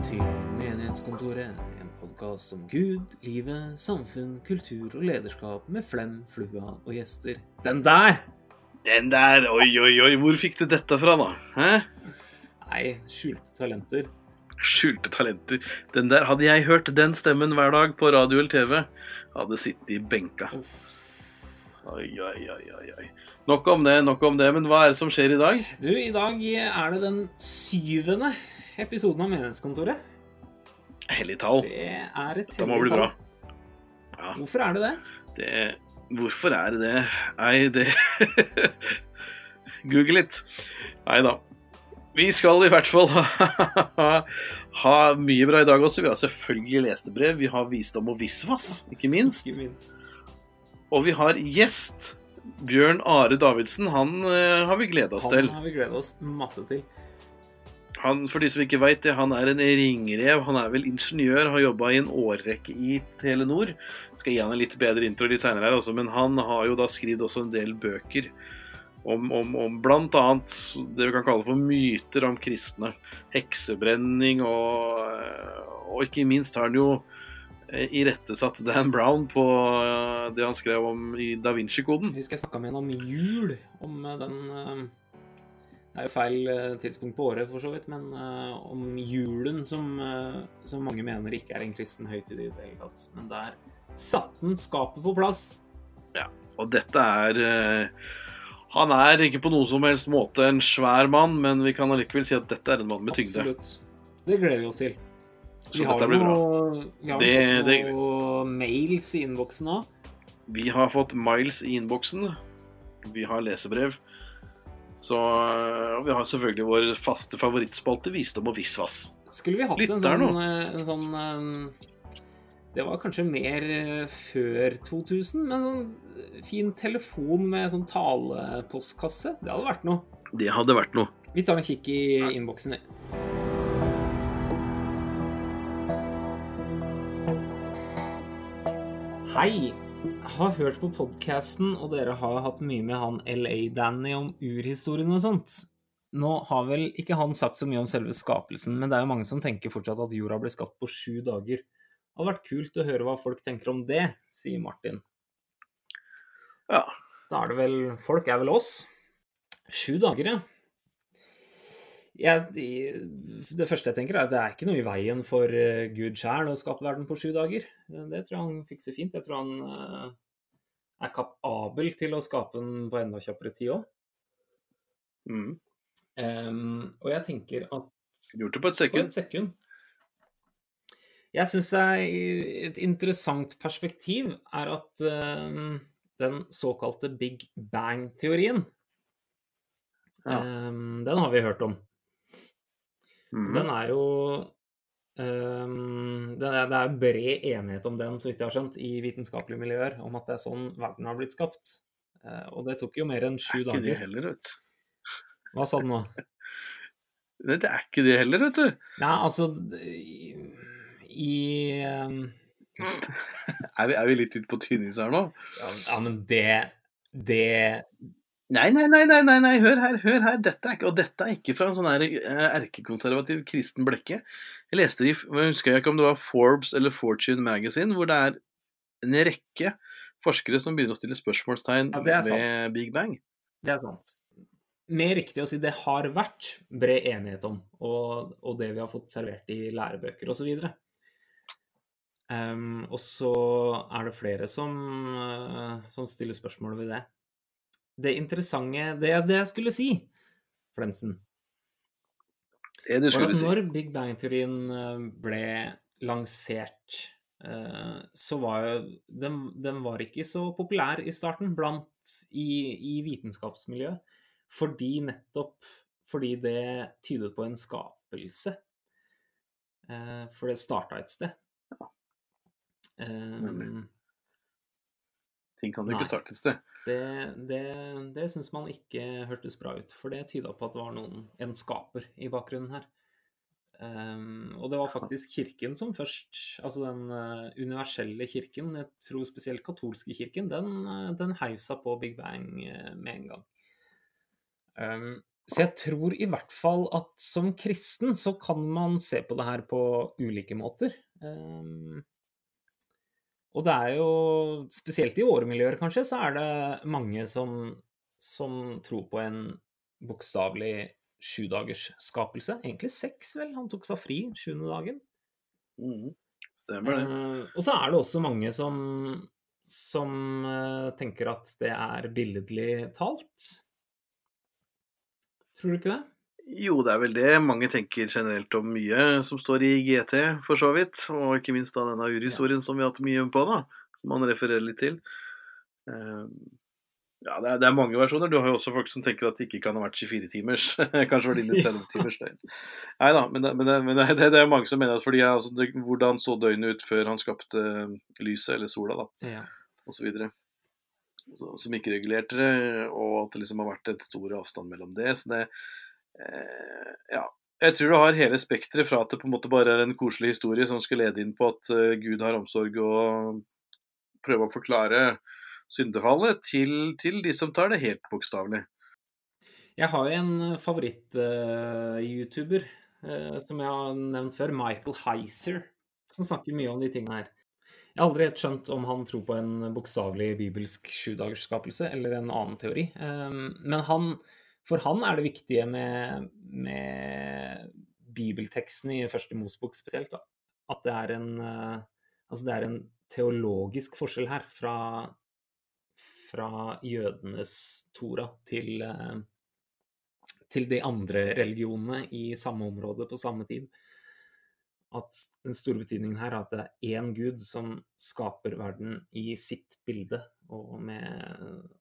til Menighetskontoret, en podkast om Gud, livet, samfunn, kultur og lederskap med Flem, Flua og gjester. Den der! Den der, oi, oi, oi, hvor fikk du dette fra, da? Hæ? Nei, skjulte talenter. Skjulte talenter. Den der, Hadde jeg hørt den stemmen hver dag på radio eller TV, hadde sittet i benka. Oi, oi, oi, oi, oi. Nok om det, nok om det. Men hva er det som skjer i dag? Du, i dag er det den syvende episoden av Menighetskontoret. Hellig tall. Det er et Det må bli bra. Ja, Hvorfor er det det? det Hvorfor er det det? Nei, det Google litt. Nei da. Vi skal i hvert fall ha, ha mye bra i dag også. Vi har selvfølgelig lestebrev, vi har visdom og visvas, ikke minst. Ikke minst. Og vi har gjest. Bjørn Are Davidsen. Han eh, har vi gleda oss til. Han har vi gledet oss masse til. Han, for de som ikke vet det, han er en ringrev. Han er vel ingeniør, har jobba i en årrekke i Telenor. Skal gi han en litt bedre intro litt seinere her, også, men han har jo da skrevet også en del bøker om, om, om annet det vi kan kalle for myter om kristne. Heksebrenning og, og ikke minst har han jo eh, irettesatt Dan Brown på eh, det han skrev om i Da Vinci-koden. Vi skal snakke med ham om jul, om eh, den er jo feil eh, tidspunkt på året, for så vidt, men eh, om julen som, eh, som mange mener ikke er en kristen høytid i det hele tatt. Men der satte han skapet på plass. Og dette er Han er ikke på noen som helst måte en svær mann, men vi kan allikevel si at dette er en mann med tyngde. Absolutt. Det gleder vi oss til. Så Vi dette blir bra. Noe, vi har Det- det- noen mails i innboksen òg. Vi har fått miles i innboksen. Vi har lesebrev. Så eh, og vi har selvfølgelig vår faste favorittspalte Visdom og visvas. Skulle vi hatt en sånn, eh, en sånn eh, Det var kanskje mer før 2000, men sånn fin telefon med sånn talepostkasse. Det hadde vært noe. Det hadde vært noe. Vi tar en kikk i innboksen. vi. Hei! Har hørt på podkasten, og dere har hatt mye med han LA-Danny om urhistorien og sånt. Nå har vel ikke han sagt så mye om selve skapelsen, men det er jo mange som tenker fortsatt at jorda ble skapt på sju dager. Det hadde vært kult å høre hva folk tenker om det, sier Martin. Ja. Da er det vel Folk er vel oss. Sju dager, ja. Jeg, det første jeg tenker, er at det er ikke noe i veien for eh, Gud sjæl å skape verden på sju dager. Det tror jeg han fikser fint. Jeg tror han eh, er kapabel til å skape den på enda kjappere tid òg. Mm. og jeg tenker at Gjort det på et på sekund. et sekund Jeg syns et interessant perspektiv er at eh, den såkalte Big Bang-teorien Ja. um, Den har vi hørt om. Mm. Den er jo um, det, er, det er bred enighet om den, så vidt jeg har skjønt, i vitenskapelige miljøer, om at det er sånn verden har blitt skapt. Uh, og det tok jo mer enn sju Det er ikke det heller, vet du. Hva sa du nå? Nei, det er ikke det heller, vet du. Nei, altså I, i um... Er vi, er vi litt ute på tynnis her nå? ja, ja, men det Det Nei, nei, nei, nei, nei, nei, hør her, hør her. Dette er ikke, og dette er ikke fra en sånn her eh, erkekonservativ kristen blekke. Jeg leste det i, jeg husker ikke om det var Forbes eller Fortune Magazine, hvor det er en rekke forskere som begynner å stille spørsmålstegn Ja, ved sant. Big Bang. Det er sant. Mer riktig å si det har vært bred enighet om, og, og det vi har fått servert i lærebøker osv. Um, og så er det flere som, eh, som stiller spørsmål ved det. Det interessante Det, er det jeg skulle si, Flemsen, Det du skulle si. når Big Bang-teorien eh, ble lansert, eh, så var jo den, den var ikke så populær i starten blant i, i vitenskapsmiljøet, fordi nettopp fordi det tydet på en skapelse. Eh, For det starta et sted. Nemlig. Eh, Ting kan jo ikke starte et sted. Det, det, det syns man ikke hørtes bra ut, for det tyda på at det var noen, en skaper i bakgrunnen her. Um, og det var faktisk kirken som først, altså den uh, universelle kirken, jeg tror spesielt katolske kirken, den, uh, den hausa på Big Bang uh, med en gang. Um, Så jeg tror i hvert fall at som kristen så kan man se på det her på ulike måter. Um, og det er jo, spesielt i våre miljøer kanskje, så er det mange som, som tror på en bokstavelig sjudagers skapelse. Egentlig seks, vel. Han tok seg fri sjuende dagen. Mm, stemmer det. Uh, og så er det også mange som, som uh, tenker at det er billedlig talt. Tror du ikke det? Jo, det er vel det. Mange tenker generelt om mye som står i GT, for så vidt. Og ikke minst da denne urhistorien ja. som vi har hatt mye på, da. Som man refererer litt til. Uh, ja, det er, det er, mange versjoner. Du har jo også folk som tenker at det ikke kan ha vært 24 timers. Kanskje var det inn i 30 timers døgn. Nei da, men, det, men, det, men det, det, er mange som mener at fordi altså, hvordan så døgnet ut før han skapte lyset, eller sola, da, ja. og så videre. Så, som ikke regulerte det, og at det liksom har vært et stor avstand mellom det. Så det Ja. Jeg tror du har hele spekteret fra at det på en måte bare er en koselig historie som skal lede inn på at uh, Gud har omsorg og prøve å forklare syndefallet, til, til de som tar det helt bokstavelig. Jeg har en favoritt-YouTuber uh, uh, som jeg har nevnt før, Michael Heiser, som snakker mye om de tingene her. Jeg har aldri helt skjønt om han tror på en bokstavelig bibelsk sjudagersskapelse eller en annen teori. Ehm, men han, for han er det viktige med, med bibelteksten i første Mosebok spesielt, da, at det er, en, eh, altså det er en teologisk forskjell her fra, fra jødenes Tora til, eh, til de andre religionene i samme område på samme tid at den store betydningen her er at det er én gud som skaper verden i sitt bilde, og, med,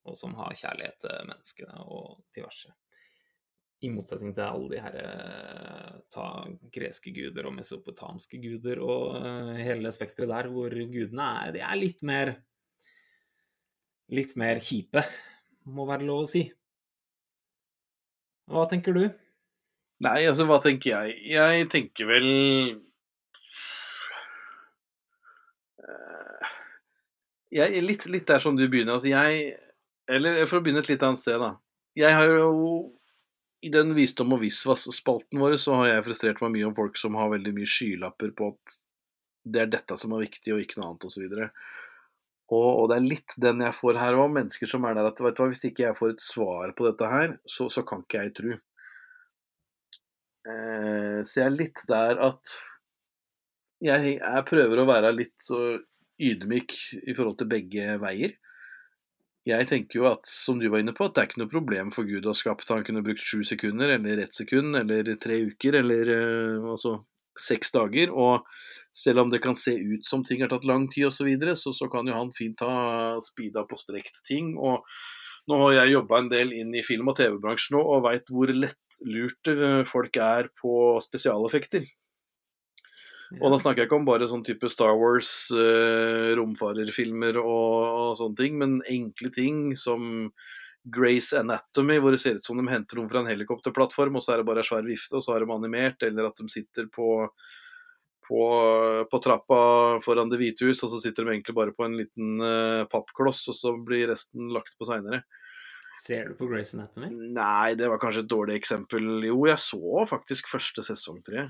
og som har kjærlighet til menneskene og diverse. I motsetning til alle de her ta greske guder og mesopotamske guder og uh, hele spekteret der, hvor gudene er, de er litt mer litt mer kjipe, må være lov å si. Hva tenker du? Nei, altså, hva tenker jeg? Jeg tenker vel jeg, litt, litt der som du begynner. Altså jeg Eller for å begynne et litt annet sted, da. Jeg har jo I den Visdom og visvas-spalten vår så har jeg frustrert meg mye om folk som har veldig mye skylapper på at det er dette som er viktig, og ikke noe annet, osv. Og, og det er litt den jeg får her òg. Mennesker som er der at vet du hva, hvis ikke jeg får et svar på dette her, så, så kan ikke jeg tro. Eh, så jeg er litt der at jeg, jeg prøver å være litt så ydmyk i forhold til begge veier. Jeg tenker jo at, som du var inne på, at det er ikke noe problem for Gud å ha skapt. Han kunne brukt sju sekunder, eller ett sekund, eller tre uker, eller uh, altså seks dager. Og selv om det kan se ut som ting har tatt lang tid osv., så, videre, så så kan jo han fint ha speeda på strekt ting. og nå har jeg jobba en del inn i film- og TV-bransjen nå, og veit hvor lettlurte eh, folk er på spesialeffekter. Og da snakker jeg ikke om bare sånn type Star Wars, eh, romfarerfilmer og, og, sånne ting, men enkle ting som Grace Anatomy, hvor det ser ut som de henter noen fra en helikopterplattform, og så er det bare ei svær vifte, og så har de animert, eller at de sitter på, på, på trappa foran Det hvite hus, og så sitter de egentlig bare på en liten uh, pappkloss, og så blir resten lagt på seinere. Ser du på Grace Anatomy? Nei, det var kanskje et dårlig eksempel. Jo, jeg så faktisk første sesong tre.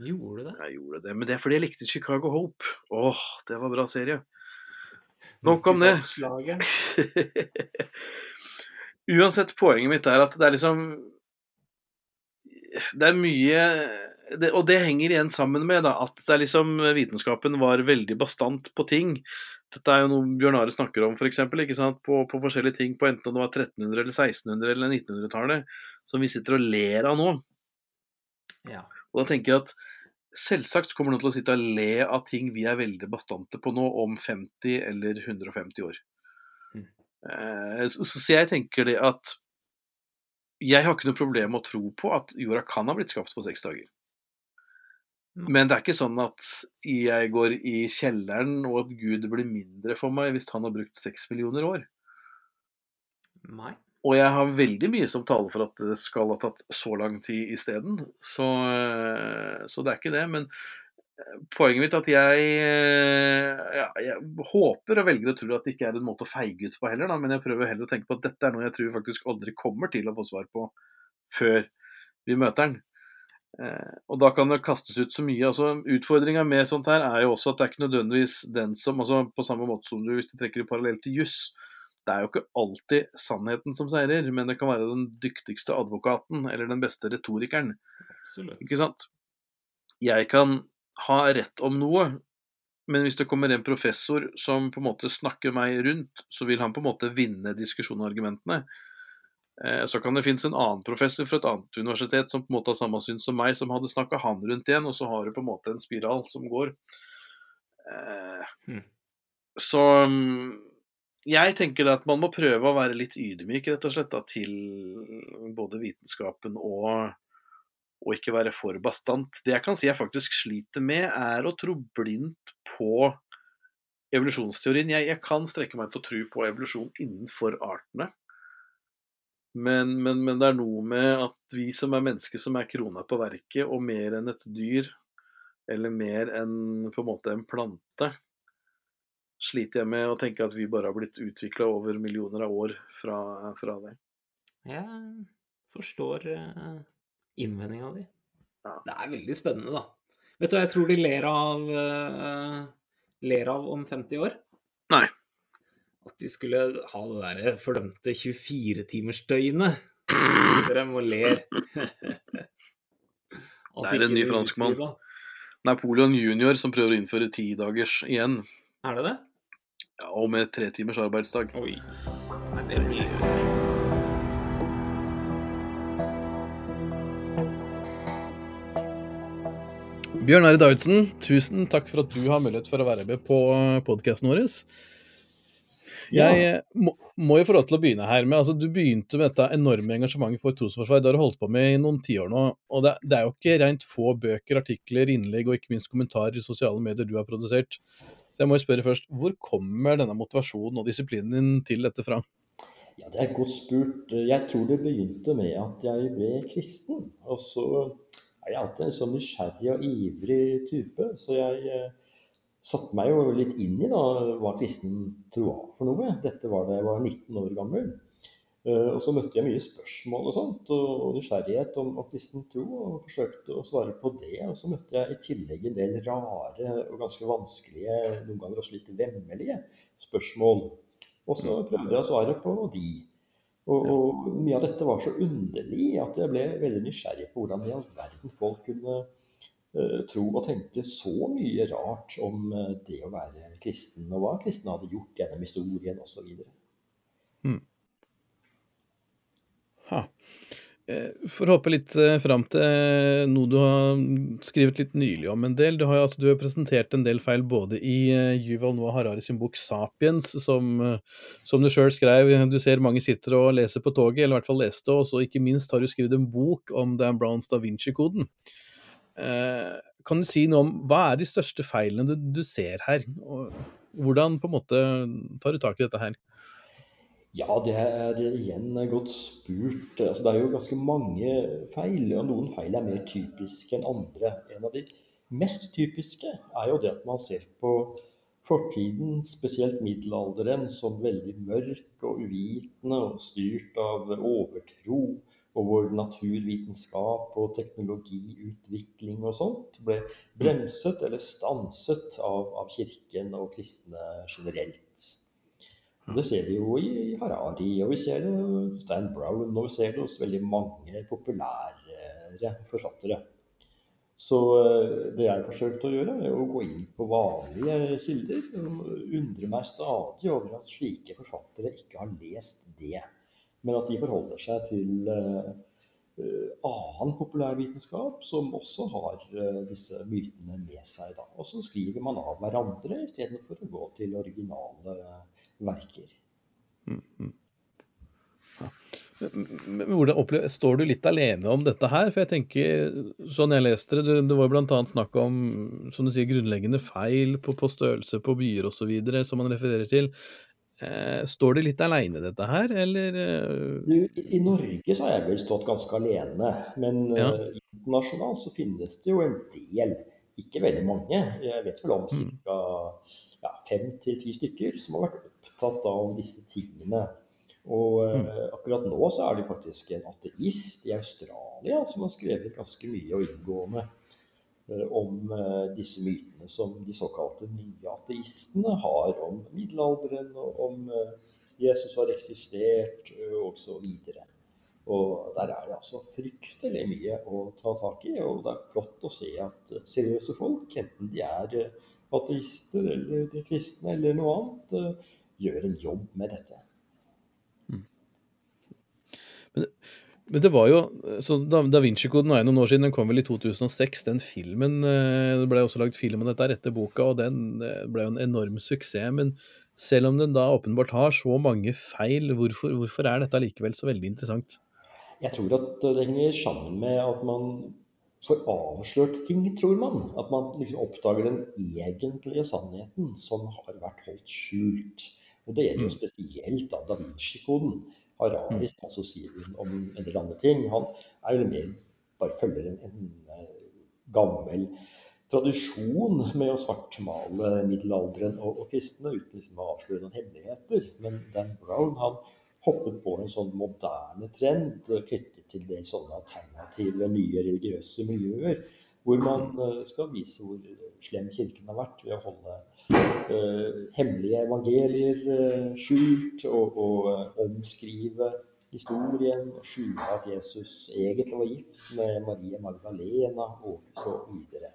Gjorde du det? Jeg gjorde det, men det er fordi jeg likte Chicago Hope. Åh, det var bra serie. Nok om det. Uansett, poenget mitt er at det er liksom Det er mye det, Og det henger igjen sammen med da, at det er liksom vitenskapen var veldig bastant på ting. Dette er jo noe Bjørn Are snakker om, f.eks. På, på forskjellige ting på enten det var 1300-, eller 1600- eller 1900-tallet, som vi sitter og ler av nå. Ja. Og da tenker jeg at selvsagt kommer noen til å sitte og le av ting vi er veldig bastante på nå, om 50 eller 150 år. Mm. Eh, så, så jeg tenker det at jeg har ikke noe problem med å tro på at jorda kan ha blitt skapt på seks dager. Mm. Men det er ikke sånn at jeg går i kjelleren og at Gud blir mindre for meg hvis han har brukt seks millioner år. Nei. Og jeg har veldig mye som taler for at det skal ha tatt så lang tid isteden. Så, eh, så det er ikke det. Men eh, poenget mitt er at jeg, eh, ja, jeg håper og velger å tro at det ikke er en måte å feige ut på heller, da, men jeg prøver heller å tenke på at dette er noe jeg tror faktisk aldri kommer til å få svar på før vi møter den. Og da kan det kastes ut så mye. altså Utfordringa med sånt her er jo også at det er ikke nødvendigvis den som altså På samme måte som du du trekker i parallell til juss. Det er jo ikke alltid sannheten som seirer, men det kan være den dyktigste advokaten eller den beste retorikeren. Absolutt. Ikke sant? Jeg kan ha rett om noe, men hvis det kommer en professor som på en måte snakker meg rundt, så vil han på en måte vinne diskusjonen og argumentene. Eh, Så kan det finnes en annen professor fra et annet universitet som på en måte har samme syn som meg, som hadde snakka han rundt igjen, og så har du på en måte en spiral som går. Eh, Hmm. Så mm, jeg tenker at man må prøve å være litt ydmyk, rett og slett, da, til både vitenskapen og, og ikke være for bastant. Det jeg kan si jeg faktisk sliter med, er å tro blindt på evolusjonsteorien. Jeg, jeg kan strekke meg til å tro på evolusjon innenfor artene. Men, men, men det er noe med at vi som er mennesker som er krona på verket, og mer enn et dyr, eller mer enn på en måte en plante, sliter jeg med å tenke at vi bare har blitt utvikla over millioner av år fra, fra det. Jeg forstår uh, innvendinga di. Ja. Det er veldig spennende, da. Vet du hva jeg tror de ler av, eh, ler av om 50 år? Nei. At de skulle ha det derre fordømte 24-timersdøgnet. Dere må le. Det er en ny franskmann. Napoleon junior som prøver å innføre tidagers igjen, Er det det? Ja, og med tre timers arbeidsdag. Oi. Nei, det blir Bjørn Ari Davidsen, tusen takk for at du har mulighet for å være med på podkasten vår. Jeg eh, må, må jo få lov til å begynne her med altså Du begynte med dette enorme engasjementet for trosforsvar. Det har du holdt på med i noen tiår nå. og det, det er jo ikke rent få bøker, artikler, innlegg og ikke minst kommentarer i sosiale medier du har produsert. Så jeg må jo spørre først, hvor kommer denne motivasjonen og disiplinen din til dette fra? Ja, Det er godt spurt. Jeg tror det begynte med at jeg ble kristen. Og så er jeg alltid en sånn nysgjerrig og ivrig type. Så jeg eh, satte meg jo litt inn i da, hva kristen tro var for noe. Dette var da jeg var 19 år gammel. Eh, og så møtte jeg mye spørsmål og sånt, og, nysgjerrighet om, om kristen tro, og forsøkte å svare på det. Og så møtte jeg i tillegg en del rare og ganske vanskelige, noen ganger også litt vemmelige spørsmål. Og så prøvde jeg å svare på de. Og, og mye av dette var så underlig at jeg ble veldig nysgjerrig på hvordan i all verden folk kunne uh, tro og tenke så mye rart om uh, det å være kristen, og hva kristne hadde gjort gjennom historien osv. Ha. Eh, For å hoppe litt eh, fram til eh, noe du har skrevet litt nylig om en del. Du har, altså, du har presentert en del feil både i Yuval Noah Harari sin bok 'Sapiens', som, som du sjøl skrev. Du ser mange sitter og leser på toget, eller i hvert fall leste, og så ikke minst har du skrevet en bok om Dan Browns da Vinci-koden. Kan du si noe om hva er de største feilene du, du ser her? Og hvordan på en måte tar du tak i dette her? Ja, det er igjen godt spurt. Altså, det er jo ganske mange feil, og noen feil er mer typiske enn andre. En av de mest typiske er jo det at man ser på fortiden, spesielt middelalderen, som veldig mørk og uvitende og styrt av overtro, og hvor naturvitenskap og teknologiutvikling og sånt ble bremset eller stanset av, av kirken og kristne generelt. Det ser vi jo i Harari, og vi ser det hos Stan Brown, og vi ser det hos veldig mange populære forfattere. Så eh, det jeg forsøkte å gjøre, er å gå inn på vanlige kilder. og Undre meg stadig over at slike forfattere ikke har lest det. Men at de forholder seg til eh, eh, annen populærvitenskap som også har disse mytene med seg. Da. Og så skriver man av hverandre istedenfor å gå til originale verker. Mm, mm. Ja. Men, men Står du litt alene om dette her? For jeg tenker, sånn jeg leste det, det, var jo bl.a. snakk om som du sier, grunnleggende feil på, på størrelse på byer osv., som man refererer til. Eh, står du litt alene i dette her, eller eh, Du, i, I Norge så har jeg vel stått ganske alene, men Ja. eh, internasjonalt så finnes det jo en del, ikke veldig mange. Jeg vet vel om Mm. ca. Ja, fem til ti stykker som har vært opptatt av disse tingene. Og Mm. eh, akkurat nå så er det faktisk en ateist i Australia som har skrevet ganske mye og inngående eh, om eh, disse mytene som de såkalte nye ateistene har om middelalderen, og om eh, Jesus har eksistert, eh, og så videre. Og der er det altså fryktelig mye å ta tak i, og det er flott å se at eh, seriøse folk, enten de er eh, ateister eller de kristne eller noe annet, eh, gjør en jobb med dette. Men det var jo så Da, da Vinci-koden er noen år siden, den kom vel i 2006, den filmen Det ble også lagd film om dette etter boka, og den ble jo en enorm suksess. Men selv om den da åpenbart har så mange feil, hvorfor, hvorfor er dette likevel så veldig interessant? Jeg tror at det henger sammen med at man får avslørt ting, tror man. At man liksom oppdager den egentlige sannheten som har vært holdt skjult. Og det gjelder jo Mm. spesielt da Da Vinci-koden. Harari altså sier om en del andre ting. Han er jo mer bare følger en, en eh, gammel tradisjon med å svartmale middelalderen og, og kristne uten liksom å avsløre noen hemmeligheter. Men Dan Brown han hoppet på en sånn moderne trend eh, knyttet til det sånne alternative, nye religiøse miljøer. Hvor man eh, skal vise hvor slem kirken har vært ved å holde uh, hemmelige evangelier uh, skjult, og, og eh, omskrive historien, og skjule at Jesus egentlig var gift med Maria Magdalena, og så videre.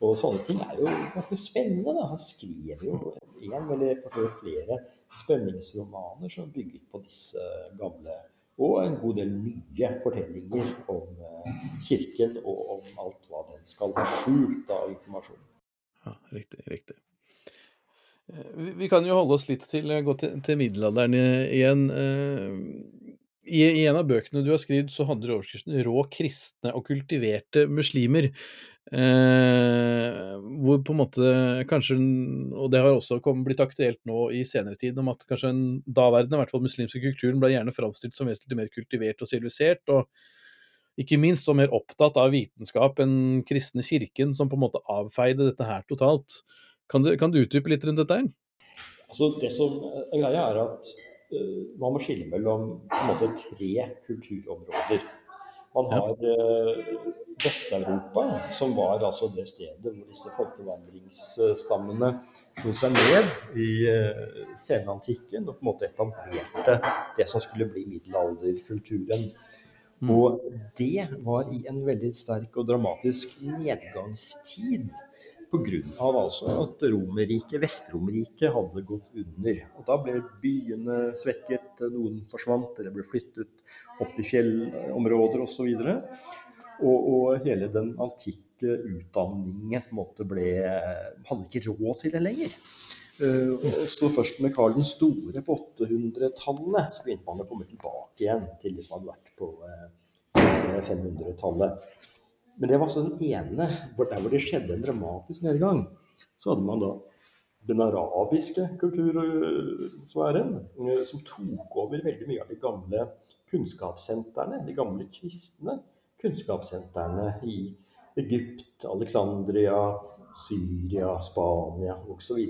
Og sånne ting er jo ganske spennende. Da. Han skriver jo en eller flere spenningsromaner som bygget på disse gamle og en god del nye fortellinger om eh, kirken og om alt hva den skal ha skjult av informasjon. Ja, riktig, riktig. Eh, Vi, kan jo holde oss litt til, gå til, til middelalderen igjen. Eh, I, I en av bøkene du har skrevet, så handler overskriften 'Rå kristne og kultiverte muslimer'. Eh, hvor på en måte kanskje, og det har også kommet, blitt aktuelt nå i senere tid, om at kanskje den daværende i hvert fall muslimske kulturen ble gjerne framstilt som vesentlig mer kultivert og sivilisert, og ikke minst og mer opptatt av vitenskap enn kristne kirken, som på en måte avfeide dette her totalt. Kan du, kan du utdype litt rundt dette her? Altså det som er greia er at uh, man må skille mellom på en måte tre kulturområder. Man Ja. har eh, Vest-Europa, som var altså det stedet hvor disse folkevandringsstammene slo seg ned i uh, senantikken og på en måte etablerte det som skulle bli middelalderkulturen. Mm. Og det var i en veldig sterk og dramatisk nedgangstid. Pga. Altså at Romerriket, Vest-Romerriket hadde gått under. Og Da ble byene svekket, noen forsvant eller ble flyttet opp i fjellområder osv. Og, og hele den antikke utdanningen på en måte ble, hadde ikke råd til det lenger. Eh, og så først med Karl den store på 800-tallet så begynte man å komme tilbake igjen til det som hadde vært på eh, 500-tallet. Men det var altså den ene hvor der hvor det skjedde en dramatisk nedgang. Så hadde man da den arabiske kultursfæren, eh, som tok over veldig mye av de gamle kunnskapssentrene, de gamle kristne kunnskapssentrene i Egypt, Alexandria, Syria, Spania osv.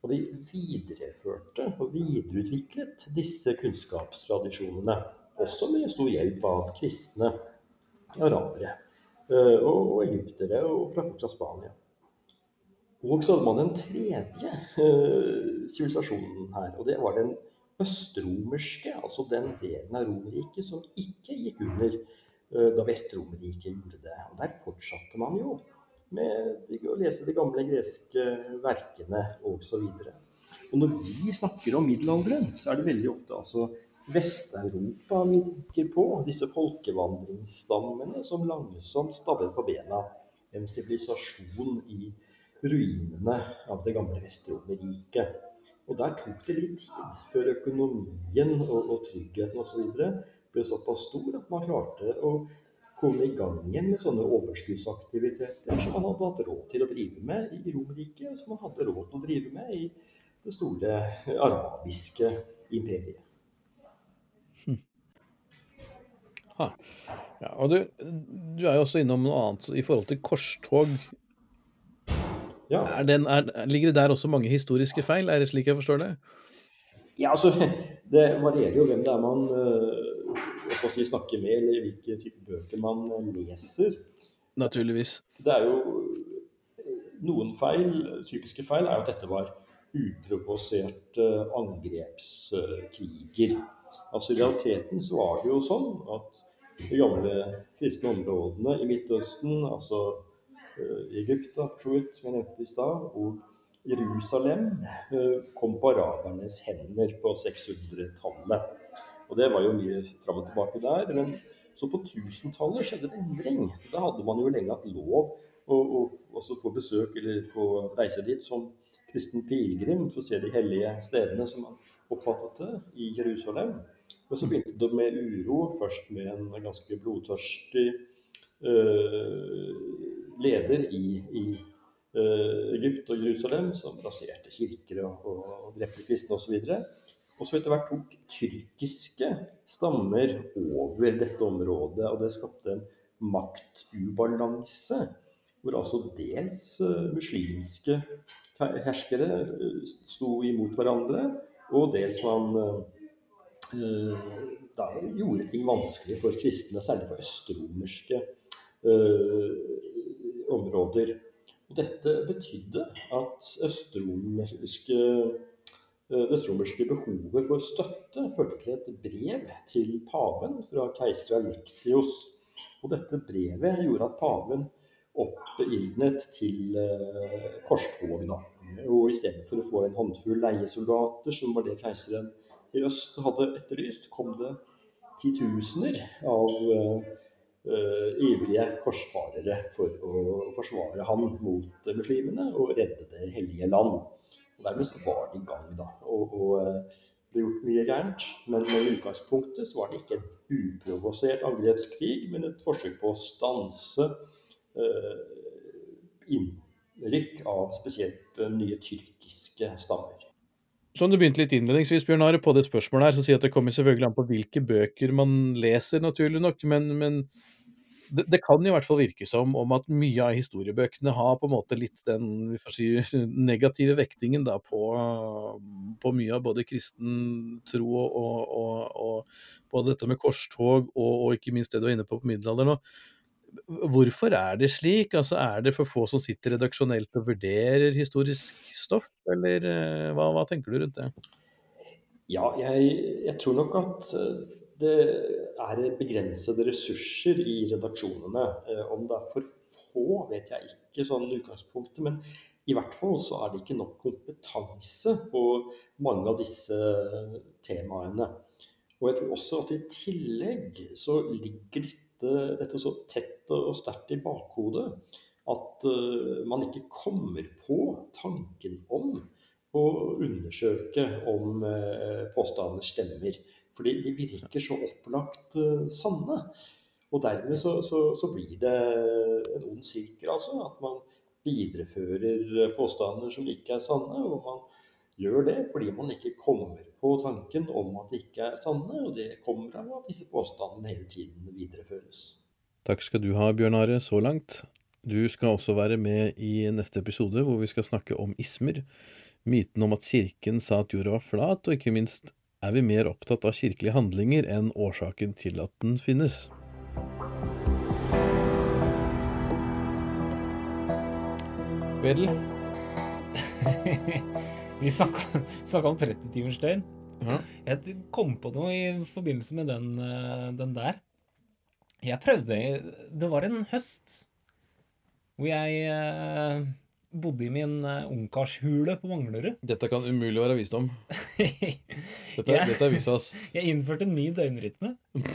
Og de videreførte og videreutviklet disse kunnskapstradisjonene, også med stor hjelp av kristne arabere eh, og, egyptere og fra fortsatt Spania. Og så hadde man en tredje eh, sivilisasjon her, og det var den østromerske, altså den delen av Romerriket som ikke gikk under da Vest-Romerriket gjorde det. Og der fortsatte man jo med å lese de gamle greske verkene osv. Og når vi snakker om middelalderen, så er det veldig ofte altså Vest-Europa vi tenker på. Disse folkevandringsstammene som langsomt stablet på bena en sivilisasjon i ruinene av det gamle Vest-Romerriket. Og der tok det litt tid før økonomien og, og tryggheten osv. ble såpass stor at man klarte å komme i gang igjen med sånne overskuddsaktiviteter som man hadde hatt råd til å drive med i Romerriket, og som man hadde råd til å drive med i det store arabiske imperiet. Ha. Ja, og du, du er jo også innom noe annet i forhold til korstog. Ja. Er den, er, ligger det der også mange historiske feil, er det slik jeg forstår det? Ja, altså, Det varierer jo hvem det er man uh, si, snakker med, eller hvilke typer bøker man leser. Naturligvis. Det er jo Noen feil, typiske feil er jo at dette var uprovoserte angrepskriger. Altså I realiteten så var det jo sånn at de gamle kristne områdene i Midtøsten, altså uh, Egypt, som jeg nevnte i stad, og Jerusalem eh, kom på arabernes hender på 600-tallet. Og det var jo mye fram og tilbake der. Men så på 1000-tallet skjedde det endring. Da hadde man jo lenge hatt lov å, å få besøk eller få reise dit som kristen pilegrim for å se de hellige stedene som man oppfattet det i Jerusalem. Men så begynte det med uro, først med en ganske blodtørstig øh, leder i, i Eh, Egypt og Jerusalem, som raserte kirker og, og drepte kristne osv. Og så etter hvert tok tyrkiske stammer over dette området, og det skapte en maktubalanse. Hvor altså dels eh, muslimske herskere eh, sto imot hverandre, og dels man da gjorde ting vanskelig for kristne, særlig for østromerske områder. Og dette betydde at østromerske, eh, østromerske behovet for støtte førte til et brev til paven fra keiser Alexios. Og dette brevet gjorde at paven oppildnet til eh, korstog. I stedet for å få en håndfull leiesoldater, som var det keiseren i øst hadde etterlyst, kom det titusener av eh, uh, ivrige korsfarere for å forsvare han mot muslimene og redde Det hellige land. Og Dermed så var det i gang, da. Og, og ble gjort mye gærent. Men i utgangspunktet så var det ikke en uprovosert angrepskrig, men et forsøk på å stanse uh, innrykk av spesielt nye tyrkiske stammer. Som du begynte litt innledningsvis, Bjørn Are, på det spørsmålet her, så sier at det kommer selvfølgelig an på hvilke bøker man leser, naturlig nok. Men, men det, det, kan i hvert fall virke som om at mye av historiebøkene har på en måte litt den si, negative vektingen da, på, på, mye av både kristen tro og, og, og, både dette med korstog og, og, ikke minst det du var inne på på middelalderen. Hvorfor er det slik? Altså, er det for få som sitter redaksjonelt og vurderer historisk stoff, eller eh, hva, hva tenker du rundt det? Ja, jeg, jeg tror nok at eh, det er begrensede ressurser i redaksjonene. Eh, om det er for få, vet jeg ikke sånn utgangspunktet. Men i hvert fall så er det ikke nok kompetanse på mange av disse temaene. Og jeg tror også at i tillegg så ligger dette, dette så tett og sterkt i bakhodet at uh, man ikke kommer på tanken om å undersøke om uh, påstandene stemmer. Fordi de virker så opplagt uh, sanne. Og dermed så, så, så, blir det en ond sirkel, altså. At man viderefører påstander som ikke er sanne. Og man gjør det fordi man ikke kommer på tanken om at de ikke er sanne. Og det kommer av at disse påstandene hele tiden videreføres. Takk skal du ha, Bjørn Are, så langt. Du skal også være med i neste episode, hvor vi skal snakke om ismer. Myten om at kirken sa at jorda var flat, og ikke minst er vi mer opptatt av kirkelige handlinger enn årsaken til at den finnes. Vedel? vi snakka om 30-timers døgn. Ja. Jeg kom på noe i forbindelse med den, eh, den der. Jeg prøvde Det var en høst hvor jeg eh, bodde i min uh, ungkarshule på Manglerud. Dette kan umulig være visdom. Dette, ja. dette er visas. Jeg innførte en ny døgnrytme.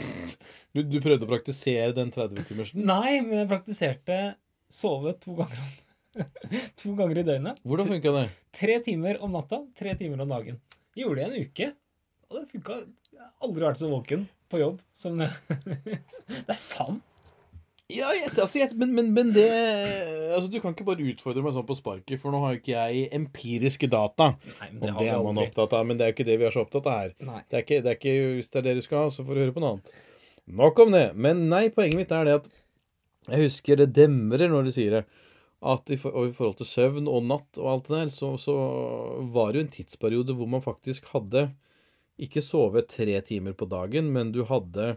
Du, du prøvde å praktisere den 30-timersen? Nei, men jeg praktiserte sove to ganger, to ganger i døgnet. Hvordan funka det? Tre timer om natta, tre timer om dagen. Jeg gjorde det en uke, og det funka. Jeg har aldri vært så våken på jobb som det. det er sant. Ja, jeg, altså, jeg, men, men, men, det altså, Du kan ikke bare utfordre meg sånn på sparket, for nå har jo ikke jeg empiriske data. Nei, det, det er man opptatt av, men det er jo ikke det vi er så opptatt av her. Det er, ikke, det er ikke, Hvis det er det du skal ha, så får du høre på noe annet. Nok om det. Men nei, poenget mitt er det at jeg husker det demrer når de sier det. At i, for, i forhold til søvn og natt og alt det der, så, så var det jo en tidsperiode hvor man faktisk hadde ikke sovet tre timer på dagen, men du hadde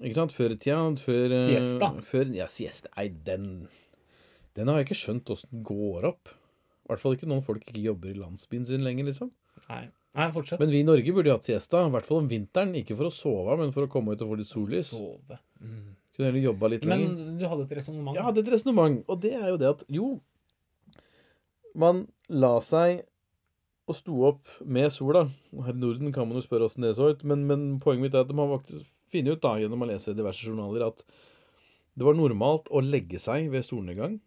Ikke sant, før i tida før, eh, Siesta. Før, ja, siesta. Nei, den Den har jeg ikke skjønt åssen går opp. I hvert fall ikke noen folk ikke jobber i landsbyen sin lenger, liksom. Nei, Nei fortsett. Men vi i Norge burde jo hatt siesta, i hvert fall om vinteren. Ikke for å sove, men for å komme ut og få litt sollys. Sove. Mm. Kunne heller jobba litt lenger. Men du hadde et resonnement. Jeg hadde et resonnement, og det er jo det at jo Man la seg og sto opp med sola. Her i Norden kan man jo spørre åssen det så ut, men, men poenget mitt er at man faktisk funnet ut da, gjennom å lese diverse journaler at det var normalt å legge seg ved solnedgang.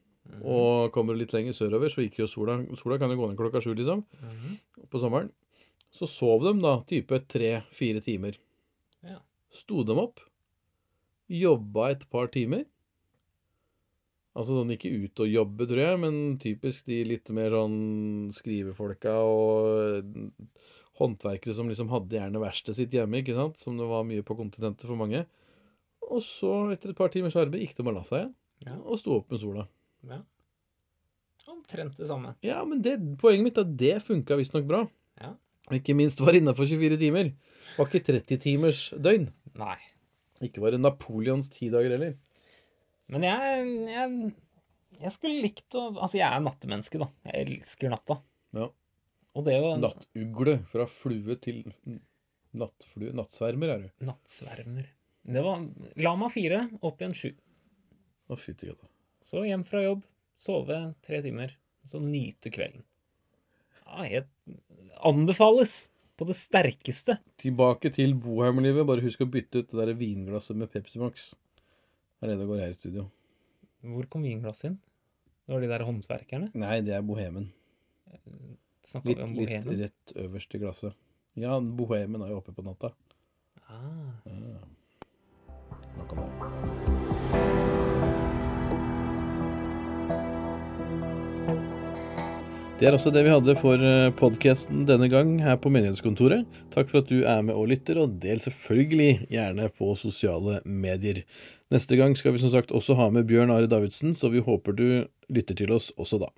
Og kommer du litt lenger sørover, så gikk jo sola Sola kan jo gå ned klokka sju, liksom, Mhm. på sommeren. Så sov de da type tre-fire timer. Ja. Sto dem opp, jobba et par timer. Altså sånn ikke ut og jobbe, tror jeg, men typisk de litt mer sånn skrivefolka og håndverkere som liksom hadde gjerne verkstedet sitt hjemme, ikke sant, som det var mye på kontinentet for mange. Og så, etter et par timers arbeid, gikk de og la seg igjen, Ja. og sto opp med sola. Ja. Omtrent det samme. Ja, men det, poenget mitt er at det funka visstnok bra. Ja. Ikke minst var innafor 24 timer. Var ikke 30 timers døgn. Nei. Ikke var det Napoleons ti dager heller. Men jeg, jeg Jeg skulle likt å Altså, jeg er nattemenneske, da. Jeg elsker natta. Ja. Og det å Nattugle fra flue til nattflue. Nattsvermer er du. Nattsvermer. Det var Lama fire, opp igjen sju. Å, fytti gata. Så hjem fra jobb, sove tre timer, så nyte kvelden. Ja, helt Anbefales på det sterkeste. Tilbake til bohemmelivet, Bare husk å bytte ut det der vinglasset med Pepsi Max. Det er det det går her i studio. Hvor kom vinglasset inn? Det var de der håndverkerne? Nei, det er bohemen. Litt, vi om litt rett øverst i glasset. Ja, bohemen er jo oppe på natta. Ah. Nok om det. Det er også det vi hadde for podkasten denne gang her på Menighetskontoret. Takk for at du er med og lytter, og del selvfølgelig gjerne på sosiale medier. Neste gang skal vi som sagt også ha med Bjørn Are Davidsen, så vi håper du lytter til oss også da.